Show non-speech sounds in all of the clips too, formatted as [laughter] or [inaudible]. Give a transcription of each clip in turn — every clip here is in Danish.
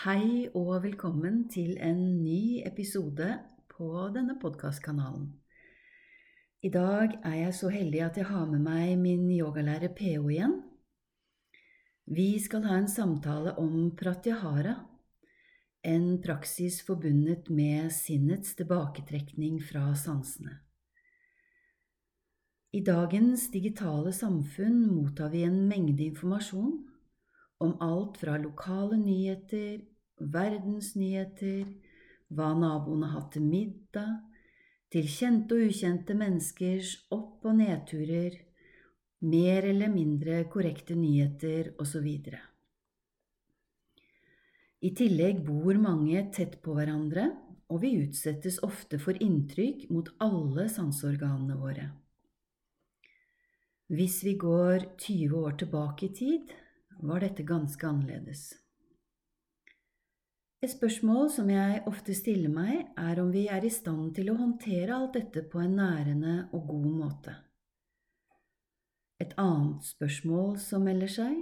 Hei og velkommen til en ny episode på denne podcastkanalen. I dag er jeg så heldig at jeg har med meg min yogalærer PO igjen. Vi skal ha en samtale om pratyahara, en praksis forbundet med sinnets tilbaketrekning fra sansene. I dagens digitale samfunn mottar vi en mengde informasjon om alt fra lokale nyheter, verdensnyheter, hva naboene har hatt til middag, til kjente og ukjente menneskers opp- og nedturer, mer eller mindre korrekte nyheter osv. I tillegg bor mange tett på hverandre, og vi utsettes ofte for inntrykk mot alle sanseorganene våre. Hvis vi går 20 år tilbake i tid, var dette ganske annerledes. Et spørsmål som jeg ofte stiller meg, er om vi er i stand til å håndtere alt dette på en nærende og god måte. Et annet spørsmål som melder seg,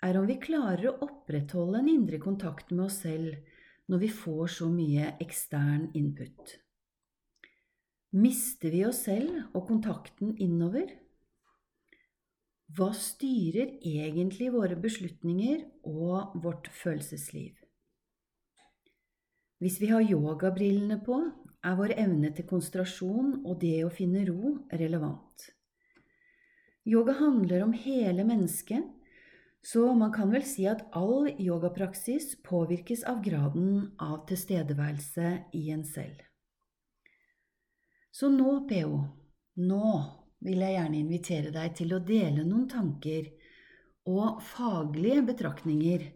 er om vi klarer å opprettholde en indre kontakt med oss selv når vi får så mye ekstern input. Mister vi oss selv og kontakten innover? Hva styrer egentlig våre beslutninger og vårt følelsesliv? Hvis vi har yogabrillene på, er vår evne til konsentrasjon og det å finne ro relevant. Yoga handler om hele mennesket, så man kan vel si at all yogapraksis påvirkes av graden av tilstedeværelse i en selv. Så nå, PO, nå vil jeg gjerne invitere deg til å dele noen tanker og faglige betraktninger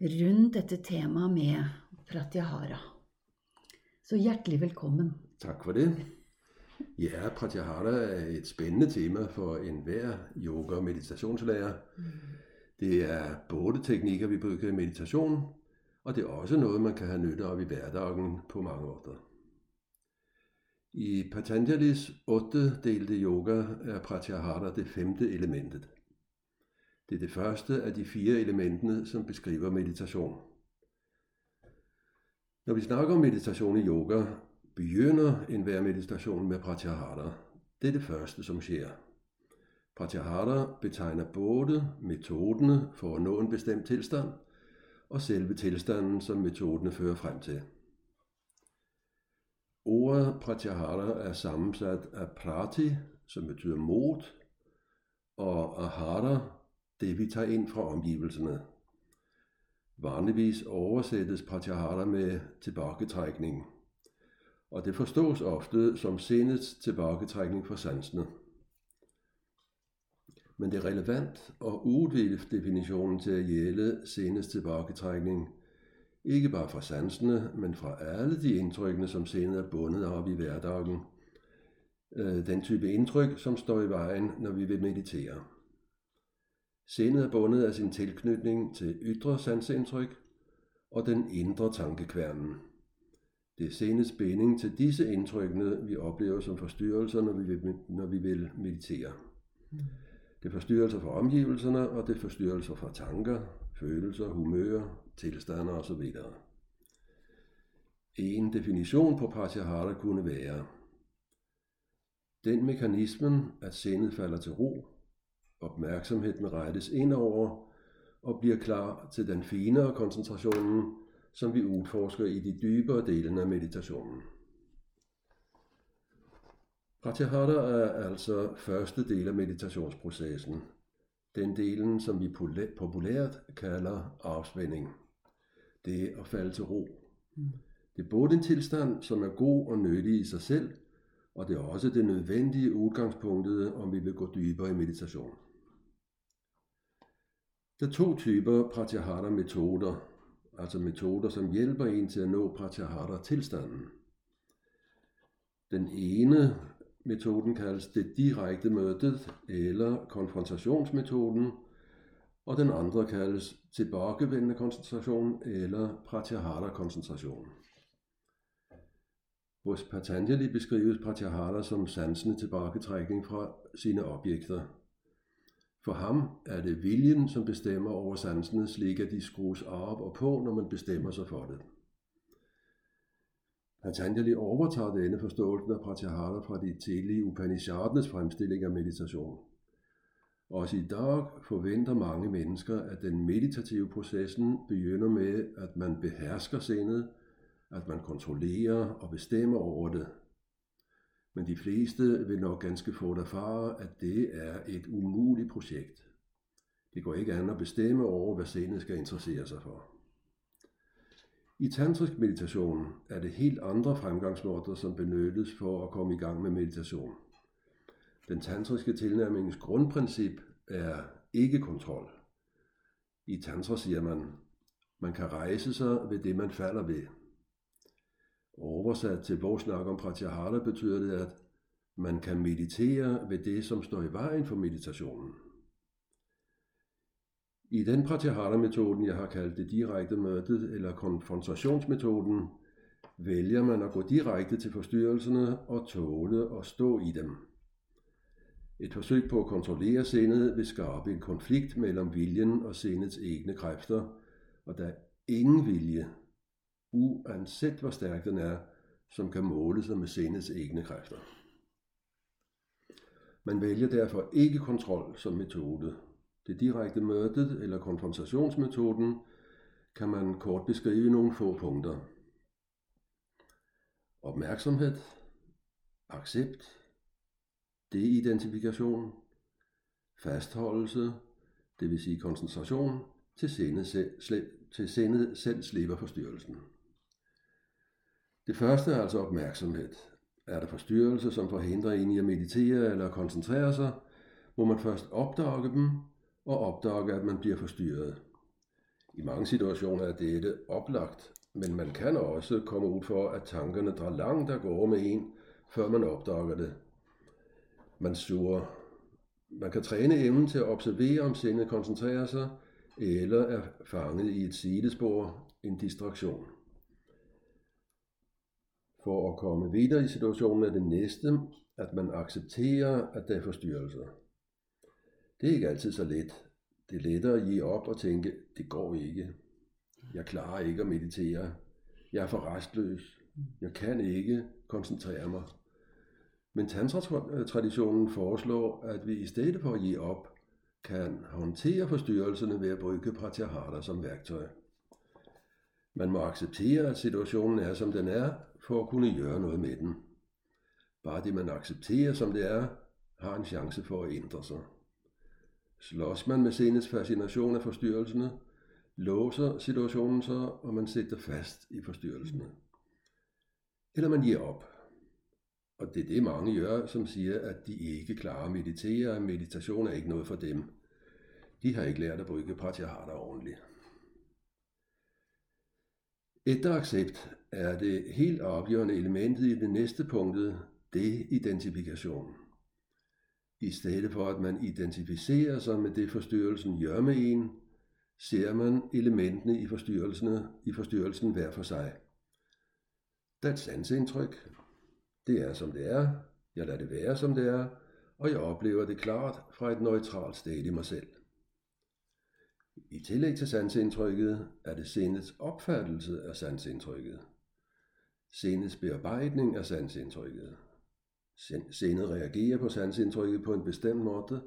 rundt dette temaet med pratyahara. Så hjertelig velkommen. Tak for det. Ja, pratyahara er et spændende tema for enhver yoga- og meditationslærer. Det er både teknikker, vi bruger i meditation, og det er også noget, man kan have nytte af i hverdagen på mange måder. I Patanjalis otte delte yoga er pratyahara det femte elementet. Det er det første af de fire elementene, som beskriver meditation. Når vi snakker om meditation i yoga, begynder enhver meditation med pratyahara. Det er det første, som sker. Pratyahara betegner både metoderne for at nå en bestemt tilstand, og selve tilstanden, som metoderne fører frem til. Ordet pratyahara er sammensat af prati, som betyder mod, og ahara, det vi tager ind fra omgivelserne. Vanligvis oversættes pratyahara med tilbagetrækning, og det forstås ofte som sindets tilbagetrækning fra sansene. Men det er relevant at udvide definitionen til at gælde sindets tilbagetrækning, ikke bare fra sansene, men fra alle de indtrykkene, som sindet er bundet op i hverdagen. Øh, den type indtryk, som står i vejen, når vi vil meditere. Sindet er bundet af sin tilknytning til ydre sansindtryk og den indre tankekværnen. Det er sindets binding til disse indtrykkene, vi oplever som forstyrrelser, når vi vil, når vi vil meditere. Det er forstyrrelser fra omgivelserne, og det er forstyrrelser fra tanker, følelser, humør, tilstander osv. En definition på pratyahara kunne være den mekanismen, at sindet falder til ro, opmærksomheden rettes indover og bliver klar til den finere koncentrationen, som vi udforsker i de dybere dele af meditationen. Pratyahara er altså første del af meditationsprocessen. Den delen, som vi populært kalder afspænding. Det er at falde til ro. Det er både en tilstand, som er god og nyttig i sig selv, og det er også det nødvendige udgangspunktet, om vi vil gå dybere i meditation. Der er to typer pratyahara metoder, altså metoder, som hjælper en til at nå pratyahara tilstanden. Den ene metoden kaldes det direkte mødet eller konfrontationsmetoden, og den andre kaldes tilbagevendende koncentration eller pratyahara koncentration. Hos Patanjali beskrives pratyahara som sansende tilbagetrækning fra sine objekter. For ham er det viljen, som bestemmer over sansene, slik at de skrues op og på, når man bestemmer sig for det. Patanjali overtager denne forståelse af pratyahara fra de tidlige Upanishadernes fremstilling af meditation. Også i dag forventer mange mennesker, at den meditative processen begynder med, at man behersker sindet, at man kontrollerer og bestemmer over det. Men de fleste vil nok ganske få erfare, at det er et umuligt projekt. Det går ikke an at bestemme over, hvad sindet skal interessere sig for. I tantrisk meditation er det helt andre fremgangsmåder, som benyttes for at komme i gang med meditation. Den tantriske tilnærmingens grundprincip er ikke kontrol. I tantra siger man, man kan rejse sig ved det, man falder ved. Oversat til vores snak om pratyahara betyder det, at man kan meditere ved det, som står i vejen for meditationen. I den pratyahara-metoden, jeg har kaldt det direkte mødet eller konfrontationsmetoden, vælger man at gå direkte til forstyrrelserne og tåle og stå i dem. Et forsøg på at kontrollere sindet vil skabe en konflikt mellem viljen og sindets egne kræfter, og der er ingen vilje, uanset hvor stærk den er, som kan måle sig med sindets egne kræfter. Man vælger derfor ikke kontrol som metode. Det direkte mødet eller konfrontationsmetoden kan man kort beskrive i nogle få punkter. Opmærksomhed, accept, deidentifikation, fastholdelse, det vil sige koncentration, til sindet, selv, til sindet selv slipper forstyrrelsen. Det første er altså opmærksomhed. Er der forstyrrelse, som forhindrer en i at meditere eller koncentrere sig, må man først opdage dem og opdage, at man bliver forstyrret. I mange situationer er dette oplagt, men man kan også komme ud for, at tankerne drar langt der går med en, før man opdager det. Man suger. Man kan træne evnen til at observere, om sindet koncentrerer sig, eller er fanget i et sidespor, en distraktion. For at komme videre i situationen er det næste, at man accepterer, at der er forstyrrelser. Det er ikke altid så let. Det er lettere at give op og tænke, det går ikke. Jeg klarer ikke at meditere. Jeg er for restløs. Jeg kan ikke koncentrere mig. Men tantra-traditionen foreslår, at vi i stedet for at give op, kan håndtere forstyrrelserne ved at bruge pratyahara som værktøj. Man må acceptere, at situationen er, som den er, for at kunne gøre noget med den. Bare det, man accepterer, som det er, har en chance for at ændre sig. Slås man med sindets fascination af forstyrrelserne, låser situationen sig, og man sætter fast i forstyrrelserne. Eller man giver op. Og det er det mange gør, som siger, at de ikke klarer at meditere, og meditation er ikke noget for dem. De har ikke lært at bruge pratyahara ordentligt. Efter accept er det helt afgørende elementet i det næste punktet, det identifikation. I stedet for at man identificerer sig med det forstyrrelsen gør med en, ser man elementene i, forstyrrelsen, i forstyrrelsen hver for sig. Der er et sansindtryk. Det er som det er. Jeg lader det være som det er. Og jeg oplever det klart fra et neutralt sted i mig selv. I tillæg til sansindtrykket er det sindets opfattelse af sansindtrykket. Sindets bearbejdning af sansindtrykket. Sindet reagerer på sansindtrykket på en bestemt måde,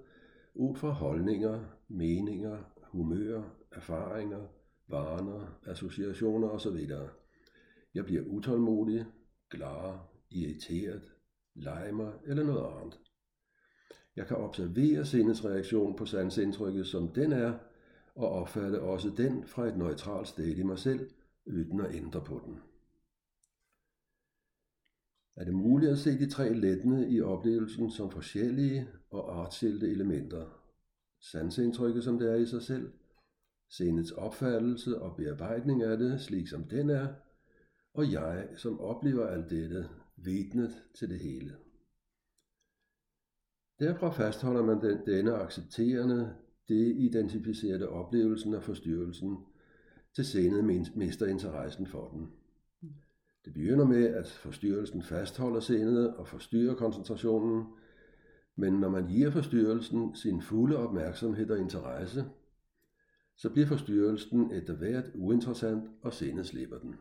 ud fra holdninger, meninger, humør, erfaringer, vaner, associationer osv. Jeg bliver utålmodig, glad, irriteret, leger eller noget andet. Jeg kan observere sindets reaktion på sansindtrykket, som den er, og opfatte også den fra et neutralt sted i mig selv, uden at ændre på den. Er det muligt at se de tre lettende i oplevelsen som forskellige og artskilte elementer? Sansindtrykket som det er i sig selv, sindets opfattelse og bearbejdning af det, slik som den er, og jeg, som oplever alt dette, vidnet til det hele. Derfra fastholder man den, denne accepterende, det identificerede oplevelsen af forstyrrelsen, til senet mister interessen for den. Det begynder med, at forstyrrelsen fastholder sindet og forstyrrer koncentrationen, Men når man giver forstyrrelsen sin fulde opmærksomhed og interesse, så bliver forstyrrelsen efter hvert uinteressant, og sindet slipper den.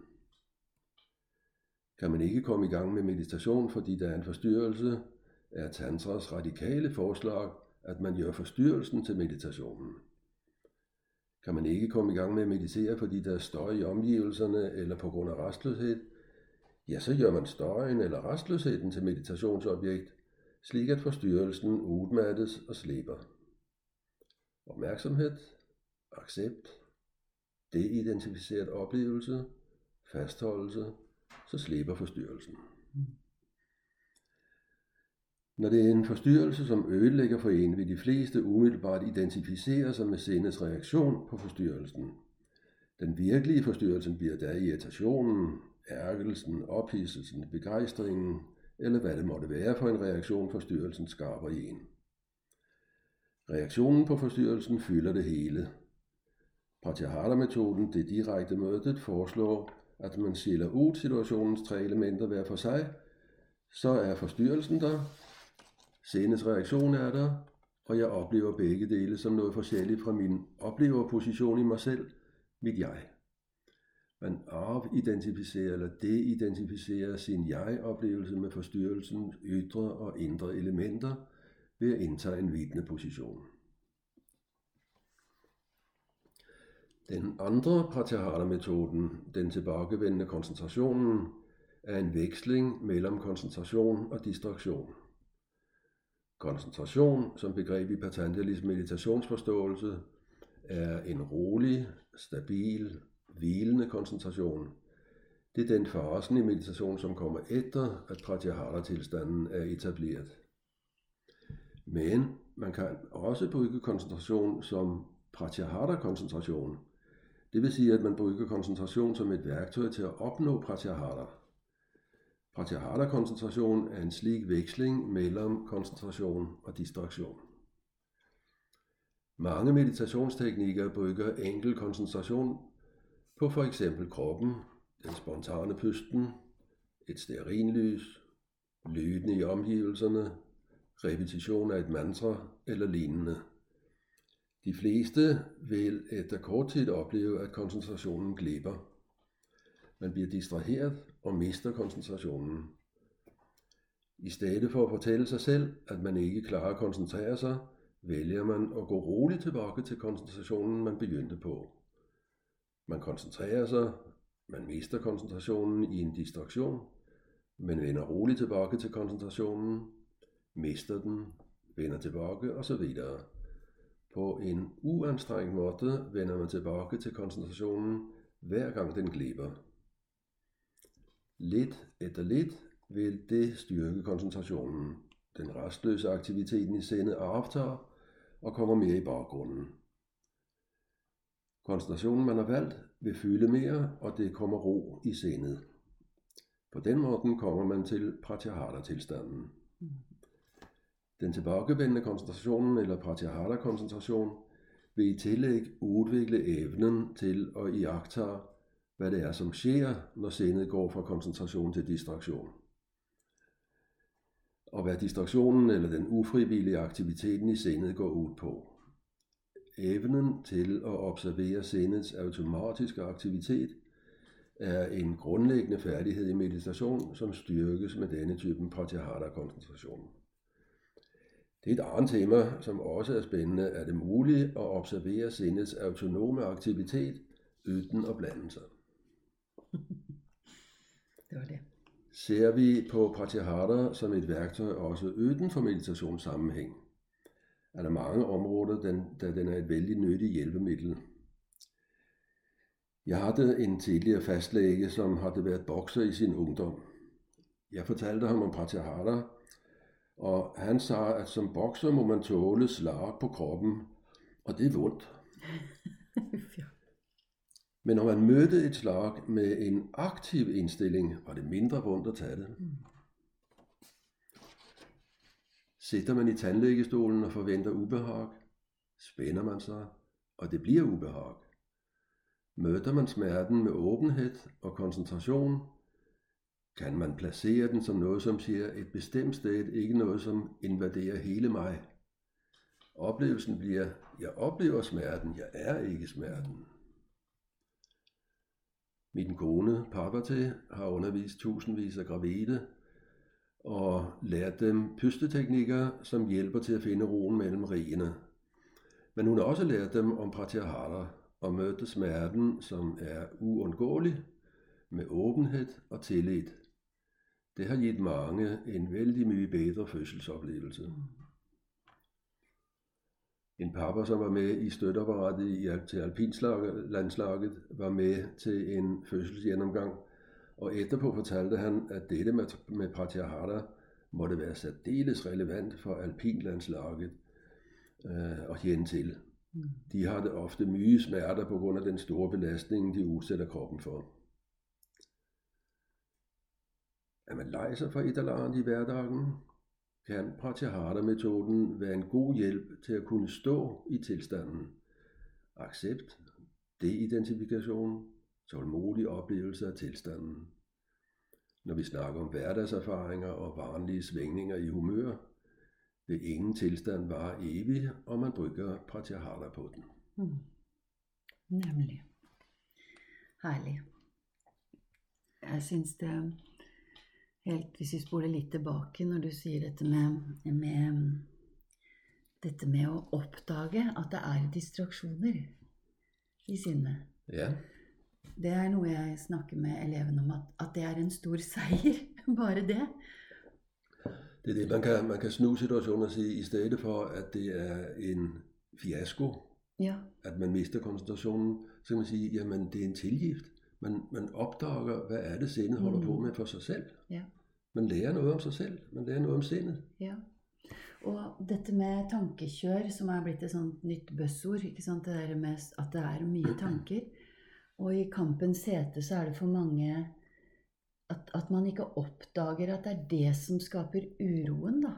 Kan man ikke komme i gang med meditation, fordi der er en forstyrrelse, er Tantras radikale forslag, at man gør forstyrrelsen til meditationen. Kan man ikke komme i gang med at meditere, fordi der er støj i omgivelserne eller på grund af restløshed, ja, så gør man støjen eller restløsheden til meditationsobjekt, slik at forstyrrelsen udmattes og slipper. Opmærksomhed, accept, deidentificeret oplevelse, fastholdelse, så slipper forstyrrelsen. Når det er en forstyrrelse, som ødelægger for en, vil de fleste umiddelbart identificere sig med sindets reaktion på forstyrrelsen. Den virkelige forstyrrelse bliver der irritationen, ærgelsen, ophidselsen, begejstringen, eller hvad det måtte være for en reaktion forstyrrelsen skaber i en. Reaktionen på forstyrrelsen fylder det hele. Pratyahara-metoden, det direkte mødet, foreslår, at man skiller ud situationens tre elementer hver for sig, så er forstyrrelsen der, Sindets reaktion er der, og jeg oplever begge dele som noget forskelligt fra min opleverposition i mig selv, mit jeg. Man afidentificerer eller deidentificerer sin jeg-oplevelse med forstyrrelsens ydre og indre elementer ved at indtage en vidende position. Den andre pratyahara-metoden, den tilbagevendende koncentrationen, er en veksling mellem koncentration og distraktion. Koncentration som begreb i Patanjalis meditationsforståelse er en rolig, stabil, hvilende koncentration. Det er den fasen i meditation, som kommer efter, at pratyahara-tilstanden er etableret. Men man kan også bruge koncentration som pratyahara-koncentration. Det vil sige, at man bruger koncentration som et værktøj til at opnå pratyahara. Pratyahara-koncentration er en slik veksling mellem koncentration og distraktion. Mange meditationsteknikker bygger enkel koncentration på for eksempel kroppen, den spontane pusten, et stearinlys, lyden i omgivelserne, repetition af et mantra eller lignende. De fleste vil efter kort tid opleve, at koncentrationen glipper. Man bliver distraheret og mister koncentrationen. I stedet for at fortælle sig selv, at man ikke klarer at koncentrere sig, vælger man at gå roligt tilbage til koncentrationen, man begyndte på. Man koncentrerer sig, man mister koncentrationen i en distraktion, men vender roligt tilbage til koncentrationen, mister den, vender tilbage osv. På en uanstrengt måde vender man tilbage til koncentrationen, hver gang den glipper. Lidt efter lidt vil det styrke koncentrationen. Den restløse aktiviteten i sindet aftager og kommer mere i baggrunden. Koncentrationen, man har valgt, vil fylde mere, og det kommer ro i sindet. På den måde kommer man til pratyahara-tilstanden. Den tilbagevendende koncentration eller pratyahara-koncentration vil i tillæg udvikle evnen til at iagtage hvad det er, som sker, når sindet går fra koncentration til distraktion. Og hvad distraktionen eller den ufrivillige aktiviteten i sindet går ud på. Evnen til at observere sindets automatiske aktivitet er en grundlæggende færdighed i meditation, som styrkes med denne typen pratyahara-koncentration. Det er et andet tema, som også er spændende. Er det muligt at observere sindets autonome aktivitet uden at blande sig? Det var det. Ser vi på pratyahara som et værktøj også uden for meditationssammenhæng, er der mange områder, den, da den er et vældig nyttigt hjælpemiddel. Jeg havde en tidligere fastlæge, som havde været bokser i sin ungdom. Jeg fortalte ham om pratyahara, og han sagde, at som bokser må man tåle slag på kroppen, og det er vondt. [laughs] Men når man mødte et slag med en aktiv indstilling, var det mindre vondt at tage det. Sitter man i tandlægestolen og forventer ubehag, spænder man sig, og det bliver ubehag. Møder man smerten med åbenhed og koncentration, kan man placere den som noget, som siger et bestemt sted, ikke noget, som invaderer hele mig. Oplevelsen bliver, jeg oplever smerten, jeg er ikke smerten. Min kone, Parvati, har undervist tusindvis af gravide og lært dem pysteteknikker, som hjælper til at finde roen mellem rigene. Men hun har også lært dem om pratyahara og mødte smerten, som er uundgåelig, med åbenhed og tillid. Det har givet mange en vældig mye bedre fødselsoplevelse. En pappa, som var med i støtteapparatet i, til alpinlandslaget, var med til en fødselsgennemgang, og etterpå fortalte han, at dette med, med pratyahara måtte være særdeles relevant for alpinlandslaget øh, og hende til. Mm. De har det ofte mye smerter på grund af den store belastning, de udsætter kroppen for. Er man lej sig for et eller andet i hverdagen, kan Pratyahara-metoden være en god hjælp til at kunne stå i tilstanden. Accept, deidentifikation, tålmodig oplevelse af tilstanden. Når vi snakker om hverdagserfaringer og vanlige svingninger i humør, vil ingen tilstand vare evigt, og man bruger pratyahara på den. Mm. Nemlig. Herlig. Jeg synes det helt, Hvis vi spoler litt tilbake, når du sier dette med, med dette med å oppdage at det er distraksjoner i sinnet. Ja. Det er noe jeg snakker med elevene om, at, at det er en stor seier. [laughs] Bare det. Det er det, man kan, man kan snu situationen og sige, i stedet for, at det er en fiasko, ja. at man mister koncentrationen, så kan man sige, jamen det er en tilgift. Man, man opdager, hvad er det sindet holder mm. på med for sig selv. Ja. Man lærer noget om sig selv, man lærer noget om sindet. Ja. Og dette med tankekjør, som er blitt et sånt nytt buzzord, ikke sant? det der med at det er mye tanker. Og i kampens hete så er det for mange at, at, man ikke oppdager at det er det som skaper uroen, da.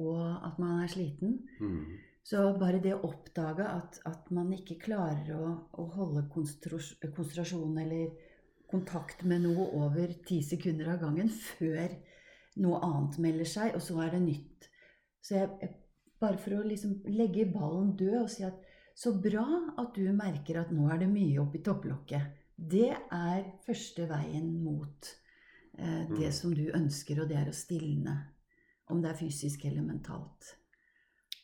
Og at man er sliten. Mm. Så bare det å oppdage at, at man ikke klarer å, å holde konsentrasjon eller kontakt med noe over ti sekunder av gangen før noe annet melder seg, og så er det nytt. Så jeg, bare for å liksom legge ballen død og si at så bra at du merker at nå er det mye oppi topplokket. Det er første veien mot eh, det mm. som du ønsker, og det er å stilne. Om det er fysisk eller mentalt.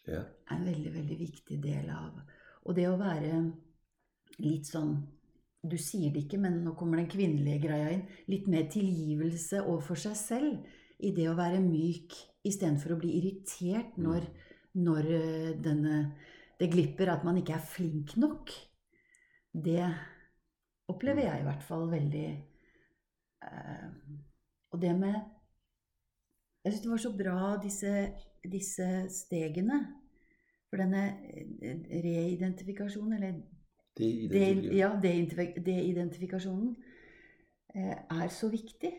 Ja. er en veldig, veldig viktig del av Og det å være litt sånn Du sier det ikke, men nå kommer den kvinnelige greia inn. Litt mer tilgivelse overfor seg selv i det å være myk istedenfor å bli irritert når, mm. når eh, denne, det glipper, at man ikke er flink nok. Det opplever mm. jeg i hvert fall veldig eh, Og det med Jeg syns det var så bra, disse, disse stegene. For denne eh, reidentifikasjonen, eller det, ja, deidentifikasjonen, eh, er så viktig.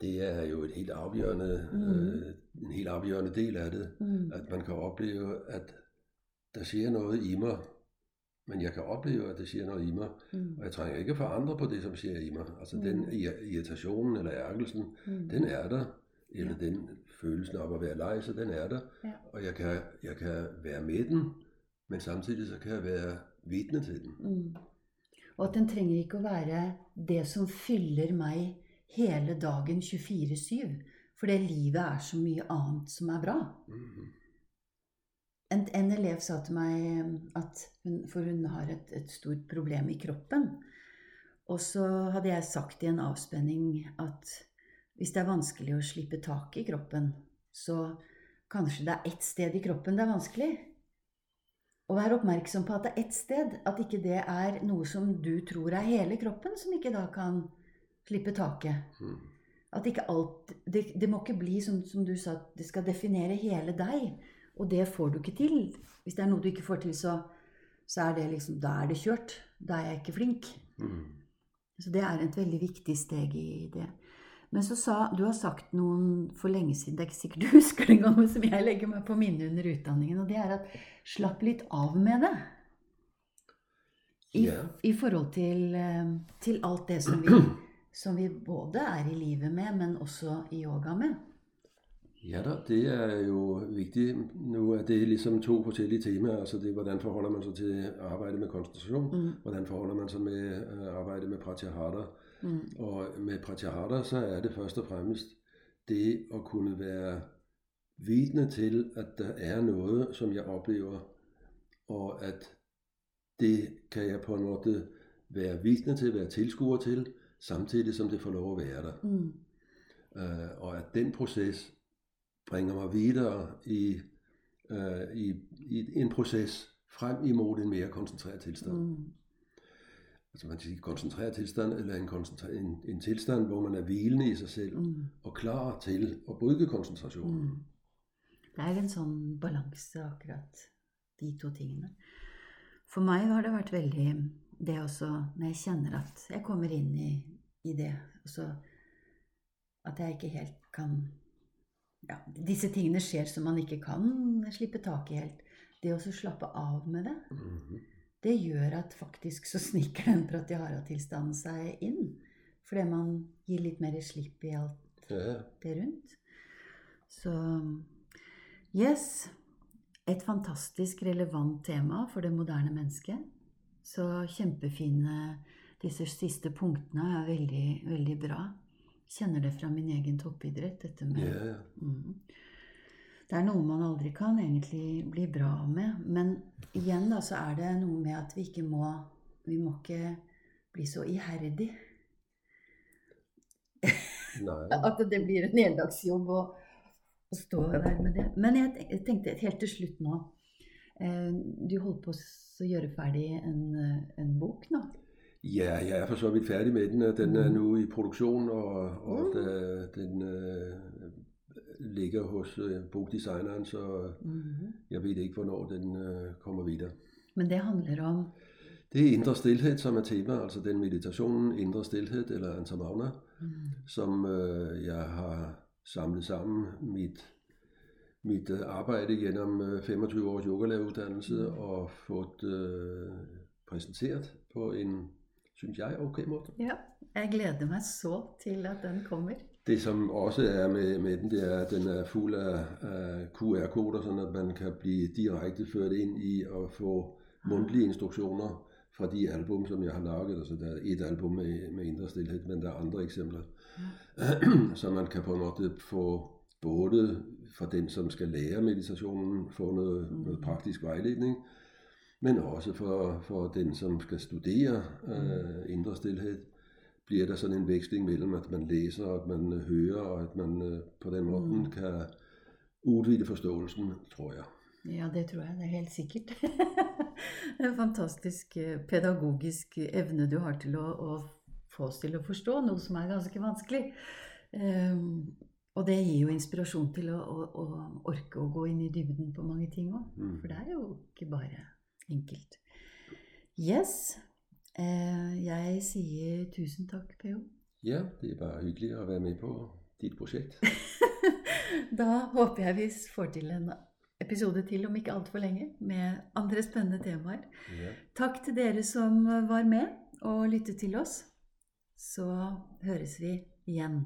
Det er jo et helt afgørende, mm. øh, en helt afgørende del af det, mm. at man kan opleve, at der sker noget i mig, men jeg kan opleve, at det sker noget i mig, mm. og jeg trænger ikke for andre på det, som sker i mig. Altså mm. den irritationen eller ærgelsen, mm. den er der, eller ja. den følelsen af at være lej, så den er der, ja. og jeg kan, jeg kan være med den, men samtidig så kan jeg være vidne til den. Mm. Og at den trenger ikke å være det som fyller meg hele dagen 24-7. For det livet er så mye annet som er bra. Mm. En, en, elev sa til meg at hun, For hun har et, et, stort problem i kroppen. Og så hadde jeg sagt i en avspenning at hvis det er vanskelig å slippe tak i kroppen, så kanskje det er ett sted i kroppen det er vanskelig. Og vær oppmerksom på at det er ett sted. At ikke det er noe som du tror er hele kroppen, som ikke da kan slippe taket. Mm. At ikke alt det, det, må ikke bli sånn som du sa, det skal definere hele deg. Og det får du ikke til. Hvis det er noe du ikke får til, så, så er det liksom Da er det kjørt. Da er jeg ikke flink. Mm. Så det er et veldig viktig steg i det. Men så sa Du har sagt noen for lenge siden, det er ikke sikkert du [laughs] husker det engang, som jeg legger meg på minnet under utdanningen, og det er at slapp litt av med det. I, yeah. i forhold til, eh, til, alt det som vi, [clears throat] som vi både er i livet med, men også i yoga med. Ja da, det er jo vigtigt. Nu er det ligesom to forskellige temaer. Altså det, hvordan forholder man sig til at arbejde med koncentration? Mm. Hvordan forholder man sig med at arbejde med pratyahara? Mm. Og med pratyahara, så er det først og fremmest det at kunne være vidne til, at der er noget, som jeg oplever, og at det kan jeg på en måde være vidne til, være tilskuer til, samtidig som det får lov at være der. Mm. Uh, og at den proces bringer mig videre i, uh, i, i en proces frem imod en mere koncentreret tilstand. Mm. Altså man siger koncentreret tilstand, eller en, koncentra- en, en tilstand, hvor man er hvilende i sig selv, mm. og klar til at bryde koncentrationen. Mm. Det er en sånn balanse, akkurat de to tingene. For meg har det vært veldig det også når jeg kjenner at jeg kommer inn i, i det, og så at jeg ikke helt kan ja, Disse tingene skjer som man ikke kan slippe tak i helt. Det å slappe av med det, mm -hmm. det gjør at faktisk så sniker den pratyahara-tilstanden seg inn. Fordi man gir litt mer slipp i alt ja. det rundt. Så Yes. Et fantastisk relevant tema for det moderne mennesket. Så kjempefine Disse siste punktene er veldig, veldig bra. Kjenner det fra min egen toppidrett, dette med yeah. mm, Det er noe man aldri kan egentlig bli bra med. Men igjen da, så er det noe med at vi ikke må Vi må ikke bli så iherdig. [laughs] at det blir en heldagsjobb og å stå der med det. Men jeg tenkte helt til slutt nå eh, Du holdt på å gjøre ferdig en, eh, en bok nå? Ja, jeg er for så vidt ferdig med den. Den er mm. nå i produksjon, og, og mm. den uh, ligger hos uh, bokdesigneren, så mm. jeg vet ikke hvornår den uh, kommer videre. Men det handler om Det er indre stillhed, som er tema, altså den meditationen, indre stillhed, eller antamavna, mm. som jeg har samlet sammen mit, mit øh, arbejde gennem 25 øh, års yogalæreruddannelse mm. og fået øh, præsenteret på en, synes jeg, okay måde. Ja, jeg glæder mig så til, at den kommer. Det som også er med, med den, det er, at den er fuld af, af QR-koder, så at man kan blive direkte ført ind i at få mundtlige instruktioner fra de album, som jeg har lavet. Altså der er et album med, med indre stillhed, men der er andre eksempler. [clears throat] så man kan på en måde få både for den, som skal lære meditationen, få noget, mm. noget praktisk vejledning, men også for, for den, som skal studere øh, indre stillhed, bliver der sådan en veksling mellem, at man læser, og at man øh, hører, og at man øh, på den måde mm. kan udvide forståelsen, tror jeg. Ja, det tror jeg. Det er helt sikkert. [laughs] en fantastisk øh, pedagogisk evne du har til å, å få oss til å forstå noe som er ganske vanskelig. Um, og det gir jo inspirasjon til å, å, å, orke å gå inn i dybden på mange ting òg. Mm. For det er jo ikke bare enkelt. Yes. Eh, jeg sier tusen takk, P.O. Ja, det er bare hyggelig å være med på ditt prosjekt. [laughs] da håper jeg vi får til en episode til om ikke altfor lenge med andre spennende temaer. Ja. Takk til dere som var med og lyttet til oss så høres vi igjen.